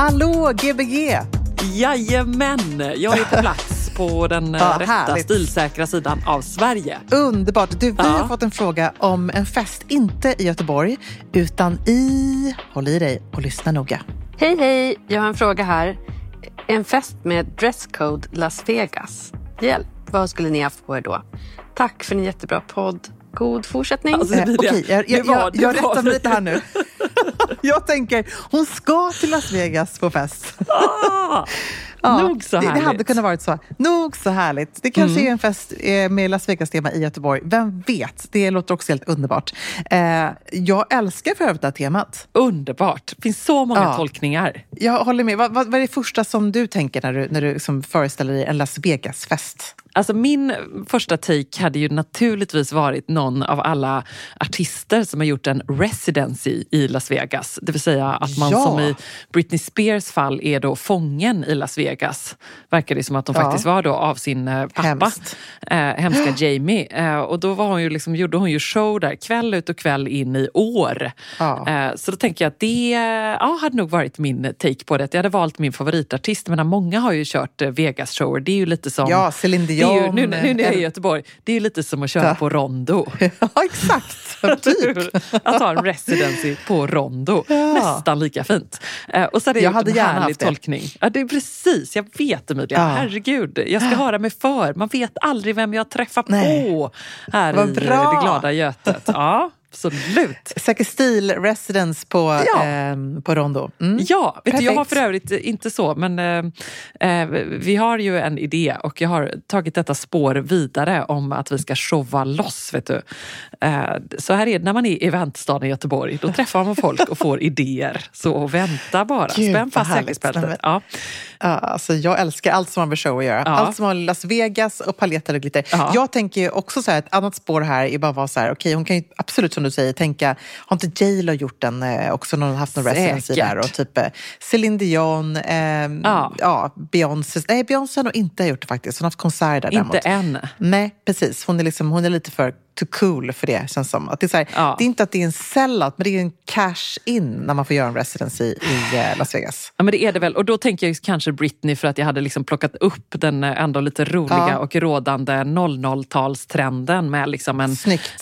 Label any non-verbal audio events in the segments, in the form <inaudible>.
Hallå Gbg! Jajamän, jag är på plats på den <laughs> eh, Ja, rätta härligt. stilsäkra sidan av Sverige. Underbart! Du, vi Ja. har fått en fråga om en fest, inte i Göteborg, utan i... Håll i dig och lyssna noga. Hej hej, jag har en fråga här. En fest med dresscode Las Vegas. Hjälp, vad skulle ni haft på er då? Tack för en jättebra podd. God fortsättning. Alltså, Eh, Emilia, Okej, jag, det jag, jag, det jag rättar mig lite här nu. <laughs> <laughs> jag tänker, hon ska till Las Vegas på fest. Ah, <laughs> Ja, nog så det, härligt. det hade kunnat varit så. Nog så härligt. Det kanske Mm. är en fest eh, med Las Vegas-tema i Göteborg. Vem vet? Det låter också helt underbart. Eh, jag älskar för övrigt det här temat. Underbart. Det finns så många Ja. tolkningar. Jag håller med. Vad, vad, vad är det första som du tänker när du, när du liksom föreställer dig en Las Vegas-fest? Alltså min första take hade ju naturligtvis varit någon av alla artister som har gjort en residency i Las Vegas. Det vill säga att man Ja. som i Britney Spears fall är då fången i Las Vegas. Verkar det som att hon Ja. faktiskt var då av sin eh, pappa. Hemskt. Eh, hemska Jamie. Eh, och då var hon ju liksom, gjorde hon ju show där kväll ut och kväll in i år. Ja. Eh, så då tänker jag att det ja, hade nog varit min take på det. Jag hade valt min favoritartist. Men många har ju kört eh, Vegas-shower. Det är ju lite som... Ja, Céline det är ju, nu, nu när jag är i Göteborg, det är lite som att köra på Rondo. <laughs> ja, exakt. <laughs> typ. att ha en residency på Rondo. Ja. Nästan lika fint. Eh, och så hade jag, Jag hade en gärna haft det. tolkning. Ja, det är precis, jag vet Emilia. Ja. Herregud, jag ska höra mig för. Man vet aldrig vem jag träffar Nej. på här Vad i bra. eh, det glada Götet. Ja, absolut. Säker stil residence på, Ja. ehm, på Rondo. Mm. Ja, vet du, jag har för övrigt inte så, men eh, eh, vi har ju en idé och jag har tagit detta spår vidare om att vi ska showa loss. Vet du. Eh, så här är det när man är i eventstaden i Göteborg. Då träffar man folk och får idéer. Så vänta bara, Gud, spänn fast säkerhetsbältet. Ja. Ja, alltså jag älskar allt som har med show att göra. Ja. Allt som har med Las Vegas och paletter och glitter. Ja. Jag tänker också så här, ett annat spår här är bara att vara så här, okej hon kan ju absolut som du säger tänka, har inte J Lo gjort den eh, också, någon har haft någon residency där och typ eh, Céline Dion, ehm, Ja. ja. Beyoncé, nej Beyoncé har nog inte gjort det faktiskt, hon har haft konsert där Inte däremot. än. Nej, precis. Hon är, liksom, hon är lite för too cool för det, känns som. Att det, är här, Ja. det är inte att det är en sellout, men det är en cash-in när man får göra en residency i eh, Las Vegas. Ja, men det är det väl. Och då tänker jag kanske Britney för att jag hade liksom plockat upp den eh, ändå lite roliga Ja. och rådande 00-talstrenden med liksom en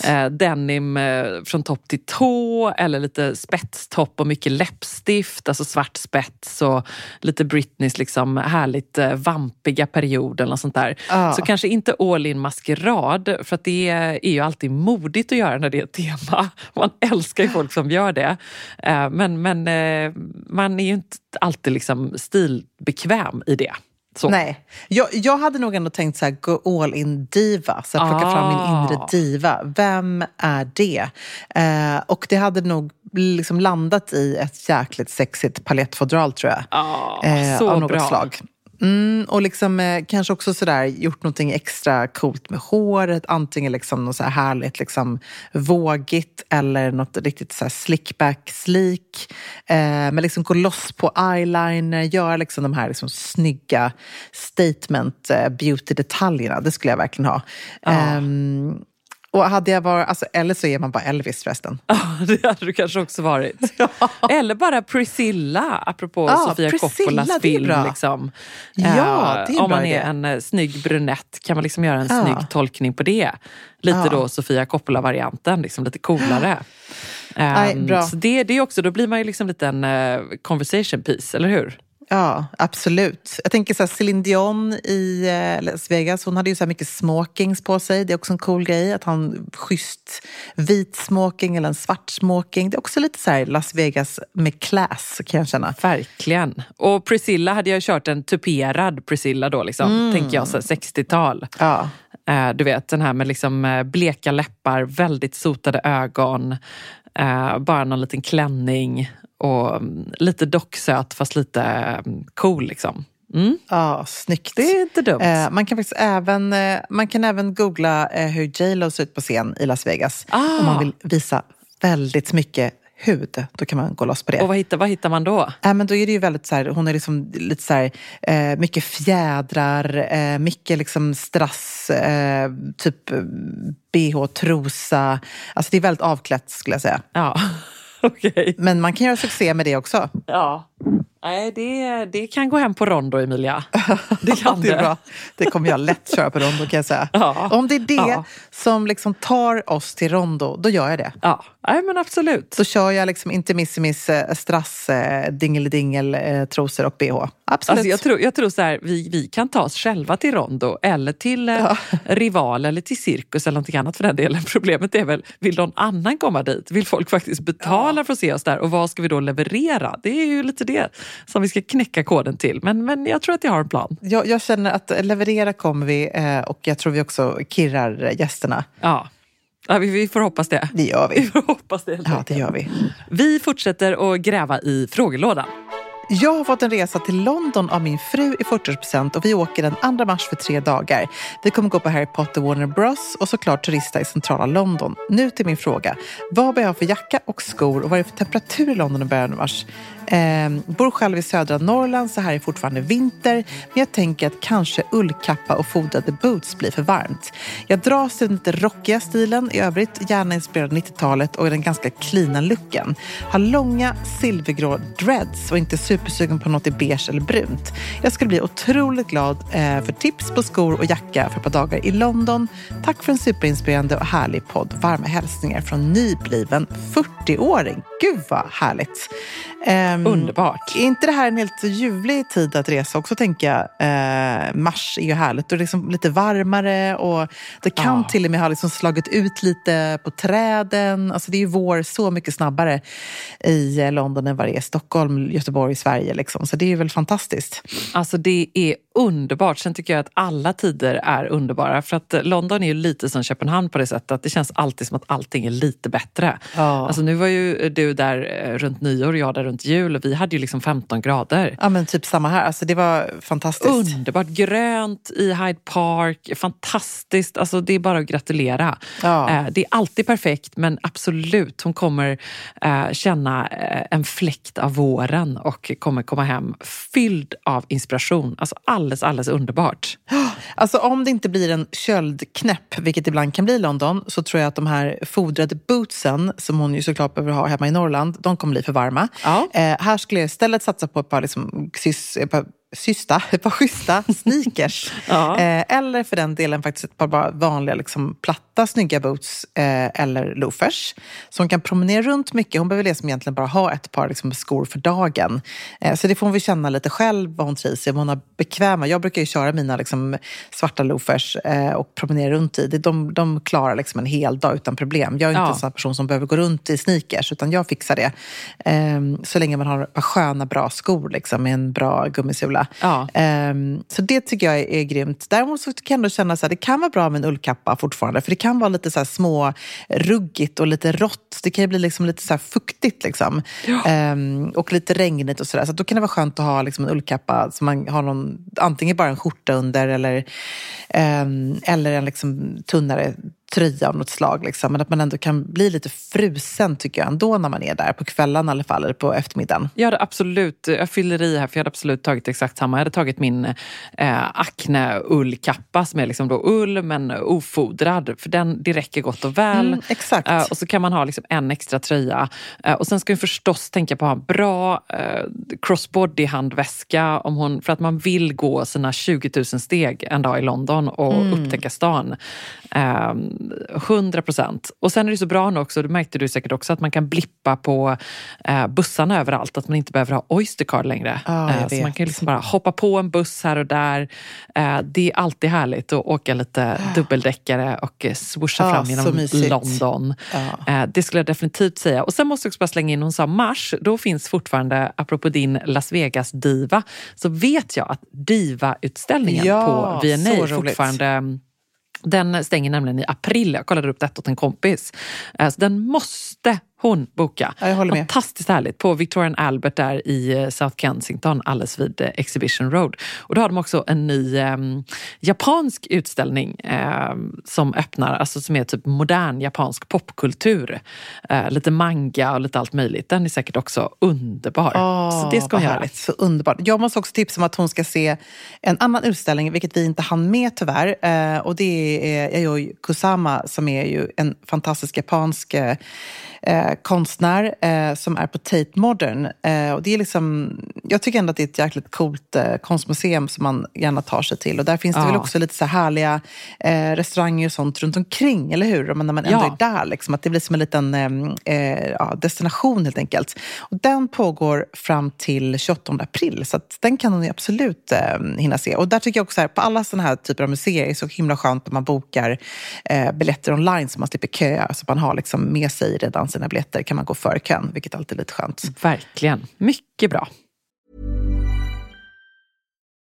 eh, denim eh, från topp till tå eller lite spetstopp och mycket läppstift, alltså svart spets och lite Britneys liksom härligt vampiga period eller sånt där. Ja. Så kanske inte all in maskerad för att det är ju alltid modigt att göra när det är ett tema. <laughs> Man älskar ju folk som gör det. Eh, Men, men eh, man är ju inte alltid liksom stilbekväm i det. Så. Nej, jag, jag hade nog ändå tänkt så här, gå all in diva, så plocka fram min Ah. inre diva. Vem är det? Eh, och det hade nog liksom landat i ett jäkligt sexigt palettfodral tror jag. Ja, Eh, så av något bra. slag. Mm, och liksom, eh, kanske också sådär, gjort någonting extra coolt med håret. Antingen liksom något så här härligt liksom, vågigt eller något riktigt så här slickback slik. Eh, men liksom gå loss på eyeliner, göra liksom de här liksom snygga statement eh, beauty-detaljerna. Det skulle jag verkligen ha. Ehm, och hade jag varit, alltså, eller så är man bara Elvis förresten. <laughs> Ja, det hade du kanske också varit. <laughs> Eller bara Priscilla, apropå Ja, Sofia Priscilla, Coppolas film. Liksom. Ja, Eh, det är en Om bra man idé. är en eh, snygg brunett kan man liksom göra en Ja. snygg tolkning på det. Lite Ja. då Sofia Coppola-varianten, liksom lite coolare. Nej, Ehm, bra. Så det, det är också, då blir man ju liksom lite en eh, conversation piece, eller hur? Ja, absolut. Jag tänker så här, Céline Dion i eh, Las Vegas, hon hade ju så här mycket smokings på sig. Det är också en cool grej att ha en schysst vit smoking eller en svart smoking. Det är också lite så Las Vegas med class kan jag känna. Verkligen. Och Priscilla hade jag kört en tuperad Priscilla då, liksom, mm. tänker jag, 60-tal. Ja. Eh, du vet, den här med liksom eh, bleka läppar, väldigt sotade ögon, bara någon liten klänning och mm, lite docksöt fast lite mm, cool liksom. Mm. Ja, snyggt. Det är inte dumt. Eh, man, kan faktiskt även, eh, man kan även googla eh, hur J Lo ser ut på scen i Las Vegas. Ah. Om man vill visa väldigt mycket hud. Då kan man gå loss på det. Och vad hittar, vad hittar man då? Äh, men då är det ju väldigt så här, hon är liksom lite så här, eh, mycket fjädrar, eh, mycket liksom strass, eh, typ bh, trosa. Alltså det är väldigt avklätt skulle jag säga. Ja. <laughs> okay. Men man kan göra succé med det också. Ja. Nej, det, det kan gå hem på Rondo, Emilia. Det kan <laughs> det. Är bra. Det kommer jag lätt köra på Rondo kan jag säga. Ja. Om det är det ja. som liksom tar oss till Rondo, då gör jag det. Ja, Nej, men absolut. Då kör jag liksom intermissimis eh, strass, eh, dingelidingel, eh, trosor och bh. Absolut. Alltså jag tror, jag tror så här, vi, vi kan ta oss själva till Rondo eller till ja. Rival eller till Cirkus eller någonting annat för den delen. <laughs> Problemet är väl, vill någon annan komma dit? Vill folk faktiskt betala ja. för att se oss där? Och vad ska vi då leverera? Det är ju lite det som vi ska knäcka koden till. Men, men jag tror att jag har en plan. Jag, jag känner att leverera kommer vi och jag tror vi också kirrar gästerna. Ja. Ja, vi, vi får hoppas det. Det gör vi. Vi får hoppas det. Ja, det gör vi. Vi fortsätter att gräva i frågelådan. Jag har fått en resa till London av min fru i 40-årspresent och vi åker den 2 mars för tre dagar. Vi kommer gå på Harry Potter Warner Bros och såklart turista i centrala London. Nu till min fråga. Vad bör jag ha för jacka och skor och vad är det för temperatur i London i början av mars? Eh, bor själv i södra Norrland så här är fortfarande vinter. Men jag tänker att kanske ullkappa och fodrade boots blir för varmt. Jag dras till den lite rockiga stilen. I övrigt gärna inspirerad 90-talet och den ganska cleana looken. Har långa silvergrå dreads och inte supersugen på något i beige eller brunt. Jag skulle bli otroligt glad eh, för tips på skor och jacka för ett par dagar i London. Tack för en superinspirerande och härlig podd. Varma hälsningar från nybliven 40-åring. Gud vad härligt! Um, Underbart. Är inte det här en helt ljuvlig tid att resa också, tänker jag? Uh, mars är ju härligt och liksom lite varmare och det kan ja. till och med ha liksom slagit ut lite på träden. Alltså det är ju vår så mycket snabbare i London än vad det är i Stockholm, Göteborg, Sverige. Liksom. Så det är väl fantastiskt. Alltså det är underbart. Sen tycker jag att alla tider är underbara. För att London är ju lite som Köpenhamn på det sättet att det känns alltid som att allting är lite bättre. Ja. Alltså nu var ju du där eh, runt nyår och jag där runt jul och vi hade ju liksom 15 grader. Ja men typ samma här. Alltså det var fantastiskt. Underbart. Grönt i Hyde Park. Fantastiskt. Alltså det är bara att gratulera. Ja. Eh, det är alltid perfekt men absolut, hon kommer eh, känna en fläkt av våren och kommer komma hem fylld av inspiration. Alltså alldeles, alldeles underbart. <gasps> Alltså om det inte blir en köldknäpp, vilket ibland kan bli i London, så tror jag att de här fodrade bootsen, som hon ju såklart behöver ha hemma i Norrland, de kommer bli för varma. Ja. Eh, här skulle jag istället satsa på ett par, liksom, systa, <laughs> ett par schyssta sneakers. <laughs> ja. eh, eller för den delen faktiskt ett par bara vanliga liksom, platta snygga boots eh, eller loafers. Så hon kan promenera runt mycket. Hon behöver liksom egentligen bara ha ett par liksom, skor för dagen. Eh, så det får hon väl känna lite själv vad hon trivs i. Hon har bekväma. Jag brukar ju köra mina liksom, svarta loafers eh, och promenera runt i. De, de klarar liksom en hel dag utan problem. Jag är inte ja. en sån person som behöver gå runt i sneakers utan jag fixar det. Eh, så länge man har ett par sköna bra skor liksom, med en bra gummisula Ja. Um, så det tycker jag är, är grymt. Däremot så kan jag känna att det kan vara bra med en ullkappa fortfarande. För det kan vara lite så små ruggigt och lite rått. Det kan ju bli liksom lite så fuktigt liksom. Ja. Um, och lite regnigt och sådär. Så då kan det vara skönt att ha liksom en ullkappa som man har någon, antingen bara en skjorta under eller, um, eller en liksom tunnare tröja av något slag. Liksom. Men att man ändå kan bli lite frusen tycker jag ändå när man är där på kvällen i alla fall, eller på eftermiddagen. Jag hade absolut, jag fyller i här för jag hade absolut tagit exakt samma. Jag hade tagit min eh, Acne-ullkappa som är liksom då ull men ofodrad. För den, det räcker gott och väl. Mm, exakt. Eh, och så kan man ha liksom en extra tröja. Eh, och sen ska vi förstås tänka på att ha en bra eh, crossbody-handväska om hon, för att man vill gå sina 20 000 steg en dag i London och mm. upptäcka stan. Um, 100 procent. Och sen är det så bra nu också, det märkte du säkert också, att man kan blippa på eh, bussarna överallt. Att man inte behöver ha Oystercard längre. Jag eh, så man kan liksom bara hoppa på en buss här och där. Eh, det är alltid härligt att åka lite dubbeldäckare och eh, swoosha Ja, fram genom. London. Ja. Eh, det skulle jag definitivt säga. Och sen måste jag också bara slänga in, hon sa mars, då finns fortfarande, apropå din Las Vegas-diva, så vet jag att Diva-utställningen Ja, på V&A fortfarande den stänger nämligen i april. Jag kollade upp detta åt en kompis. Eh, så den måste hon boka. Ja, jag håller med. Fantastiskt härligt på Victorian Albert där i eh, South Kensington alldeles vid eh, Exhibition Road. Och då har de också en ny eh, japansk utställning eh, som öppnar, alltså som är typ modern japansk popkultur. Eh, lite manga och lite allt möjligt. Den är säkert också underbar. Så det ska hon göra. Så underbart. Jag måste också tipsa om att hon ska se en annan utställning, vilket vi inte hann med tyvärr. Eh, och det är Yayoi Kusama som är ju en fantastisk japansk konstnär eh, som är på Tate Modern. Eh, och det är liksom, jag tycker ändå att det är ett jäkligt coolt eh, konstmuseum som man gärna tar sig till. Och där finns det Ja. väl också lite så här härliga eh, restauranger och sånt runt omkring, eller hur? Men när man ändå Ja. är där, liksom, att det blir som en liten eh, eh, destination helt enkelt. Och den pågår fram till 28 april, så den kan hon absolut eh, hinna se. Och där tycker jag också, här, på alla sådana här typer av museer, är det så himla skönt om man bokar eh, biljetter online så man slipper köa, så man har liksom med sig redan sina biljetter, kan man gå före kön, vilket alltid är lite skönt. Verkligen. Mycket bra.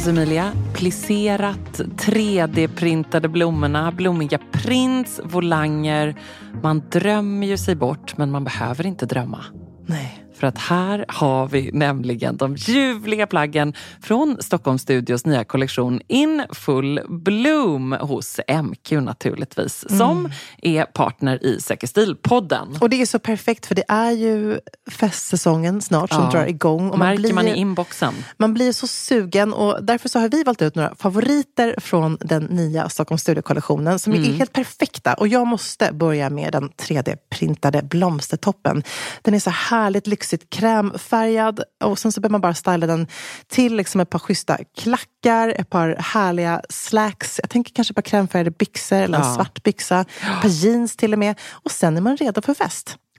Alltså Emilia, plisserat, 3D-printade blommorna, blommiga prints, volanger. Man drömmer ju sig bort, men man behöver inte drömma. Nej. För att här har vi nämligen de ljuvliga plaggen från Stockholm Studios nya kollektion In Full Bloom hos MQ naturligtvis, som är partner i Säker stil-podden. Och det är så perfekt för det är ju festsäsongen snart som Ja. drar igång. Och Märker blir, man i inboxen. man blir så sugen och därför så har vi valt ut några favoriter från den nya Stockholm Studio-kollektionen som Mm. är helt perfekta. Och jag måste börja med den 3D-printade blomstertoppen. Den är så härligt lyxigt krämfärgad och sen så behöver man bara styla den till liksom ett par schyssta klackar, ett par härliga slacks. Jag tänker kanske på krämfärgade byxor eller en Ja. svart byxa, ett par jeans till och med. Och sen är man redo för fest.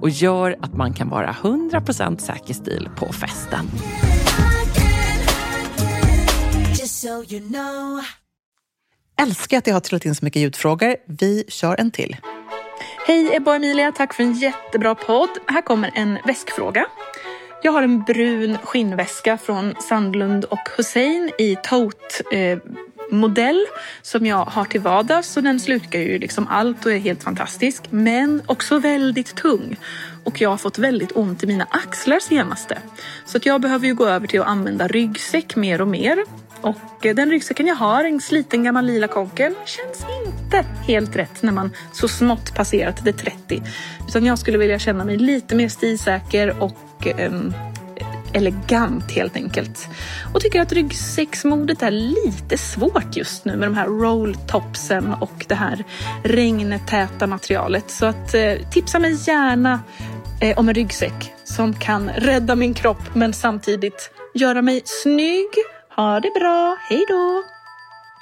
och gör att man kan vara 100% säker stil på festen. Just so you know. Älskar att jag har trillat in så mycket ljudfrågor. Vi kör en till. Hej Ebba och Emilia, tack för en jättebra podd. Här kommer en väskfråga. Jag har en brun skinnväska från Sandlund och Hussein i tote eh, modell som jag har till vardags och den slukar ju liksom allt och är helt fantastisk. Men också väldigt tung. Och jag har fått väldigt ont i mina axlar senaste. Så att jag behöver ju gå över till att använda ryggsäck mer och mer. Och eh, den ryggsäcken jag har, en sliten gammal lila konkel, känns inte helt rätt när man så smått passerat det 30. Utan jag skulle vilja känna mig lite mer stilsäker och eh, elegant helt enkelt. Och tycker att ryggsäcksmodet är lite svårt just nu med de här rolltopsen och det här regntäta materialet. Så att eh, tipsa mig gärna eh, om en ryggsäck som kan rädda min kropp men samtidigt göra mig snygg. Ha det bra, hej då!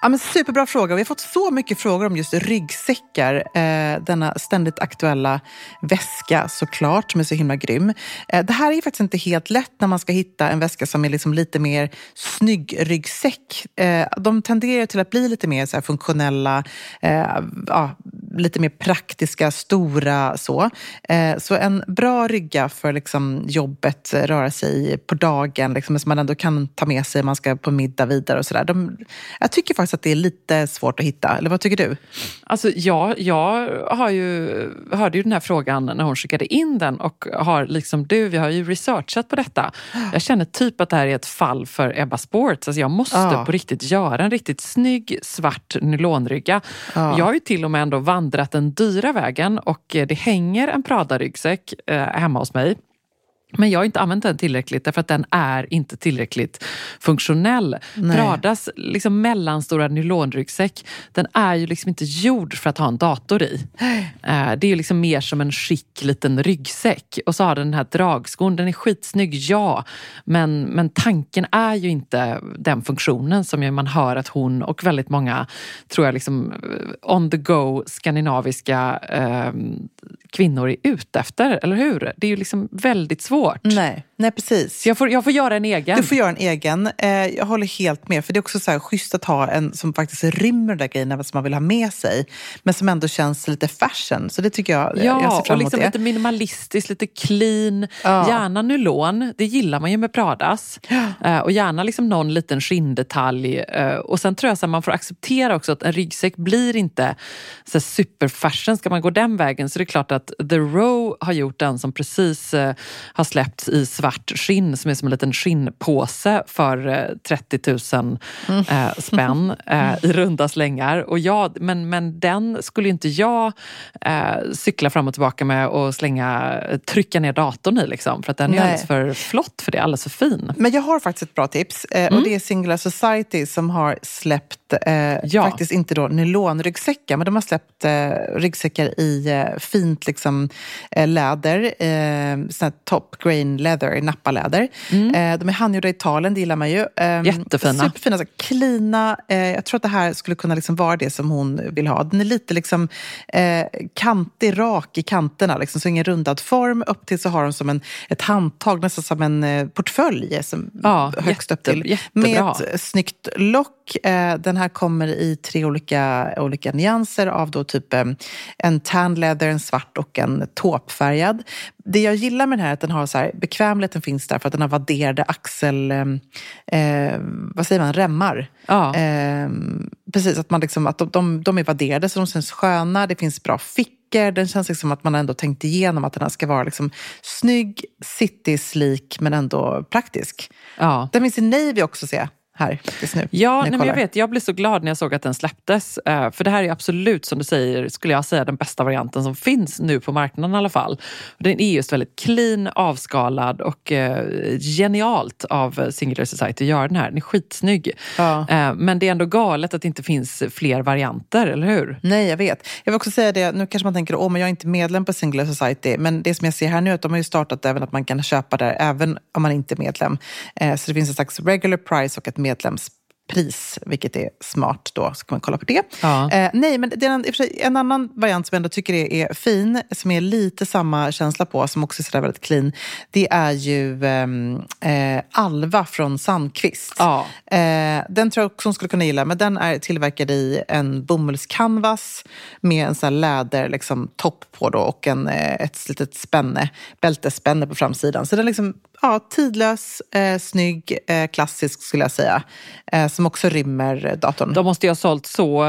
Ja, men superbra fråga. Vi har fått så mycket frågor om just ryggsäckar. Eh, denna ständigt aktuella väska såklart, som är så himla grym. Eh, det här är faktiskt inte helt lätt när man ska hitta en väska som är liksom lite mer snygg ryggsäck. Eh, de tenderar till att bli lite mer så funktionella, eh, ja, lite mer praktiska, stora så. Eh, så en bra rygga för liksom jobbet, röra sig på dagen, liksom, som man ändå kan ta med sig man ska på middag vidare och sådär. Jag tycker faktiskt att det är lite svårt att hitta, eller vad tycker du? Alltså ja, jag har ju, hörde ju den här frågan när hon skickade in den och har liksom du, vi har ju researchat på detta. Jag känner typ att det här är ett fall för Ebba Sports. Alltså jag måste Ja. på riktigt göra en riktigt snygg svart nylonrygga. Ja. Jag har ju till och med ändå vandrat den dyra vägen och eh, det hänger en Prada-ryggsäck eh, hemma hos mig. Men jag har inte använt den tillräckligt därför att den är inte tillräckligt funktionell. Nej. Pradas liksom mellanstora nylonryggsäck, den är ju liksom inte gjord för att ha en dator i. <gasps> Eh, Det är ju liksom mer som en skick liten ryggsäck. Och så har den den här dragskon, den är skitsnygg, ja. Men, men tanken är ju inte den funktionen som man hör att hon och väldigt många, tror jag, liksom eh, on the go skandinaviska eh, kvinnor är ute efter, eller hur? Det är ju liksom väldigt svårt. Nej, nej precis. Jag får, jag får göra en egen. Du får göra en egen. Eh, jag håller helt med. För det är också så här schysst att ha en som faktiskt rymmer de där grejerna som man vill ha med sig. Men som ändå känns lite fashion. Så det tycker jag, jag ser Ja, fram emot liksom det. lite minimalistiskt, lite clean. Ja. Gärna nylon, det gillar man ju med Pradas. Eh, och gärna liksom någon liten skinndetalj. Eh, och sen tror jag att man får acceptera också att en ryggsäck blir inte så superfashion. Ska man gå den vägen så är det klart att The Row har gjort den som precis eh, har släppts i svart skinn som är som en liten skinnpåse för eh, 30 000 eh, spänn <laughs> eh, i runda slängar. Och ja, men, men den skulle inte jag eh, cykla fram och tillbaka med och slänga, trycka ner datorn i. Liksom, för att den är Nej. alldeles för flott för det, alldeles för fin. Men jag har faktiskt ett bra tips. Eh, Mm. och Det är Singular Society som har släppt, eh, Ja. faktiskt inte då nylonryggsäckar, men de har släppt eh, ryggsäckar i eh, fint liksom, eh, läder. Eh, sån top grain leather, nappaläder. Eh, de är handgjorda i Italien, det gillar man ju. Eh, Mm. Jättefina. Superfina, så cleana. Eh, jag tror att det här skulle kunna liksom vara det som hon vill ha. Den är lite liksom, eh, kantig, rak i kanterna, liksom, så ingen rundad form. Upp till så har de som en, ett handtag, nästan som en portfölj som Ja, högst upp jätte- till. jättebra. Med ett snyggt lock. Den här kommer i tre olika, olika nyanser av då typ en tan leather, en svart och en tåpfärgad. Det jag gillar med den här är att den har så här, bekvämligheten finns där för att den har vadderade axel... Eh, eh, vad säger man? Remmar. Ja. Eh, precis, att, man liksom, att de, de, de är vadderade så de känns sköna. Det finns bra fickor. Den känns liksom att man ändå tänkt igenom att den här ska vara liksom snygg, city-slik men ändå praktisk. Ja. Den finns i navy också ser jag här just nu. Ja, nej, men jag vet. Jag blev så glad när jag såg att den släpptes. Eh, För det här är absolut, som du säger, skulle jag säga den bästa varianten som finns nu på marknaden i alla fall. Den är just väldigt clean, avskalad och eh, genialt av Singular Society att göra den här. Den är skitsnygg. Ja. Eh, Men det är ändå galet att det inte finns fler varianter, eller hur? Nej, jag vet. Jag vill också säga det, nu kanske man tänker åh men jag är inte medlem på Singular Society, men det som jag ser här nu är att de har ju startat även att man kan köpa där även om man inte är medlem. Så det finns en slags regular price och ett medlemspris, vilket är smart då, så kan man kolla på det. Ja. Eh, nej, men det är en, en annan variant som jag ändå tycker är, är fin, som är lite samma känsla på, som också är sådär väldigt clean, det är ju ehm, eh, Alva från Sandqvist. Ja. Eh, den tror jag också hon skulle kunna gilla, men den är tillverkad i en bomullscanvas med en sån läder liksom, topp på då, och en, eh, ett litet spänne, bältesspänne på framsidan. Så den är liksom, ja, tidlös, eh, snygg, eh, klassisk skulle jag säga, eh, som också rymmer datorn. De måste ju ha sålt så,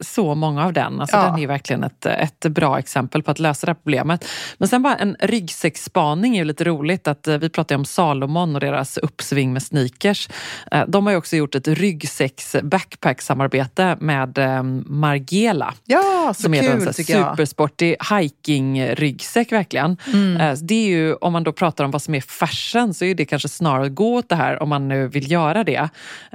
så många av den. Alltså Ja. Den är verkligen ett, ett bra exempel på att lösa det här problemet. Men sen bara en ryggsäcksspaning är ju lite roligt. att eh, Vi pratade om Salomon och deras uppsving med sneakers. Eh, De har ju också gjort ett ryggsäcks backpack-samarbete med eh, Margiela. ja, så som är en kul tycker jag. supersportig hiking-ryggsäck verkligen. Mm. Eh, Det är ju, om man då pratar om vad som är fashion fräschen så är det kanske snarare att gå åt det här, om man nu vill göra det,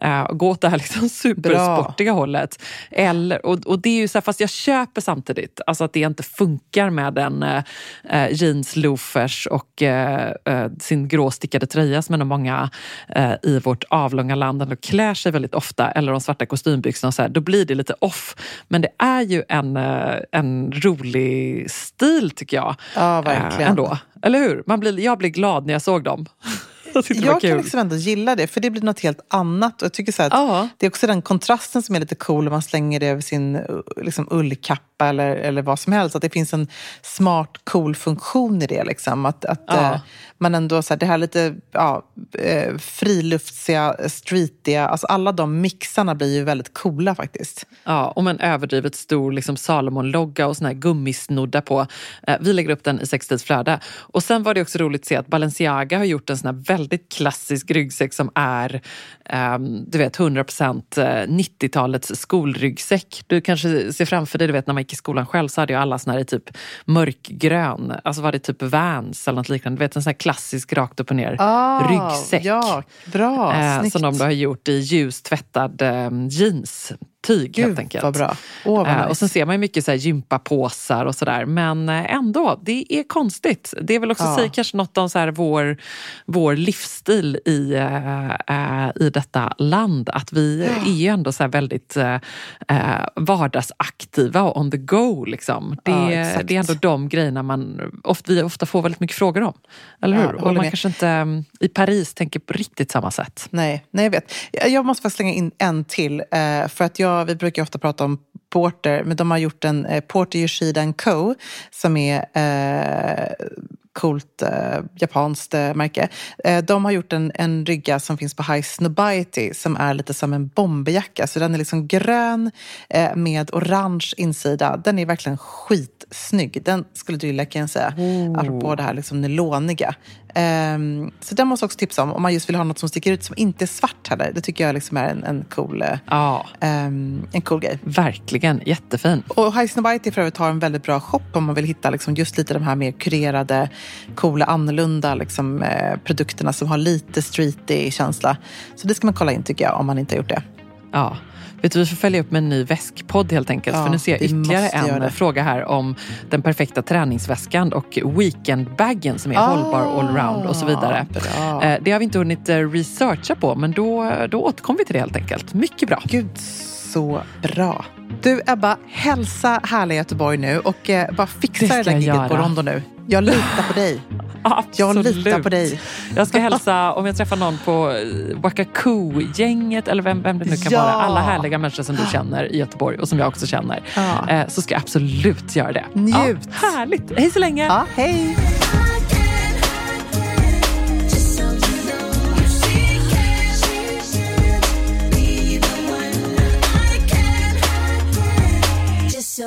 uh, gå åt det här <laughs> liksom supersportiga Bra. hållet. Eller, och, och det är ju så här, fast jag köper samtidigt alltså att det inte funkar med en uh, jeans, loafers och uh, sin gråstickade tröja som ändå många i vårt avlånga land ändå klär sig väldigt ofta, eller de svarta kostymbyxorna, så här, då blir det lite off. Men det är ju en, en rolig stil tycker jag. Ja, verkligen. Ändå. Eller hur? Man blir, jag blev glad när jag såg dem jag, jag kan liksom ändå gilla det, för det blir något helt annat. Och jag tycker så att Det är också den kontrasten som är lite cool om man slänger det över sin liksom, ullkappa eller, eller vad som helst. Att det finns en smart, cool funktion i det. Liksom. Att, att ja. eh, man ändå, så här, det här lite ja, eh, friluftsiga, streetiga, alltså alla de mixarna blir ju väldigt coola faktiskt. Ja, och med en överdrivet stor liksom, Salomon-logga och såna här gummisnoddar på. Eh, vi lägger upp den i Sex flöde. Och sen var det också roligt att se att Balenciaga har gjort en sån här väldigt klassisk ryggsäck som är um, du vet 100% 90-talets eh, skolryggsäck. Du kanske ser framför dig, du vet när man gick i skolan själv så hade ju alla såna här i typ mörkgrön, alltså var det typ Vans eller något liknande. Du vet en sån här klassisk rakt upp och ner ah, ryggsäck. Ja, bra, eh, som de har gjort i ljustvättad eh, jeans tyg Gud, helt enkelt. Vad bra. Oh, vad nice. uh, och sen ser man ju mycket så här gympapåsar och sådär. Men uh, ändå, det är konstigt. Det är väl också ja. säger kanske något om så här vår, vår livsstil i, uh, i detta land. Att vi ja. är ju ändå så väldigt vardagsaktiva och on the go. Liksom. Det, ja, det är ändå de grejerna man ofta, vi ofta får väldigt mycket frågor om. Eller hur? och man med. kanske inte i Paris tänker på riktigt samma sätt. Nej, nej jag vet. Jag måste faktiskt slänga in en till. för att jag vi brukar ofta prata om Porter, men de har gjort en eh, Porter Yoshida Co som är eh, coolt eh, japanskt eh, märke. Eh, de har gjort en, en rygga som finns på High Snobiety som är lite som en bomberjacka. Så den är liksom grön eh, med orange insida. Den är verkligen skitsnygg. Den skulle du gilla kan jag säga. Oh. Apropå det här liksom nyloniga. Um, så den måste jag också tipsa om, om man just vill ha något som sticker ut som inte är svart heller. Det tycker jag liksom är en, en, cool, ja. um, en cool grej. Verkligen, jättefin. Och High Snobiety för övrigt har en väldigt bra shop om man vill hitta liksom just lite de här mer kurerade, coola, annorlunda liksom, eh, produkterna som har lite streety känsla. Så det ska man kolla in tycker jag, om man inte har gjort det. Ja. Vet vi får följa upp med en ny väskpodd helt enkelt. Ja, för nu ser jag ytterligare en fråga här om den perfekta träningsväskan och weekendbagen som är ah, hållbar allround och så vidare. Bra. Eh, det har vi inte hunnit eh, researcha på men då, då återkommer vi till det helt enkelt. Mycket bra. Gud, så bra. Du Ebba, hälsa härliga Göteborg nu och eh, bara fixa det, det där giget på Rondo nu. Jag litar på dig. Absolut. <laughs> Jag litar på dig. Jag ska hälsa, <laughs> om jag träffar någon på eh, Wakaku-gänget eller vem, vem det nu kan ja. vara. Alla härliga människor som du känner i Göteborg och som jag också känner. Ja. Eh, så ska jag absolut göra det. Njut. Ja, härligt. Hej så länge. Ja, hej.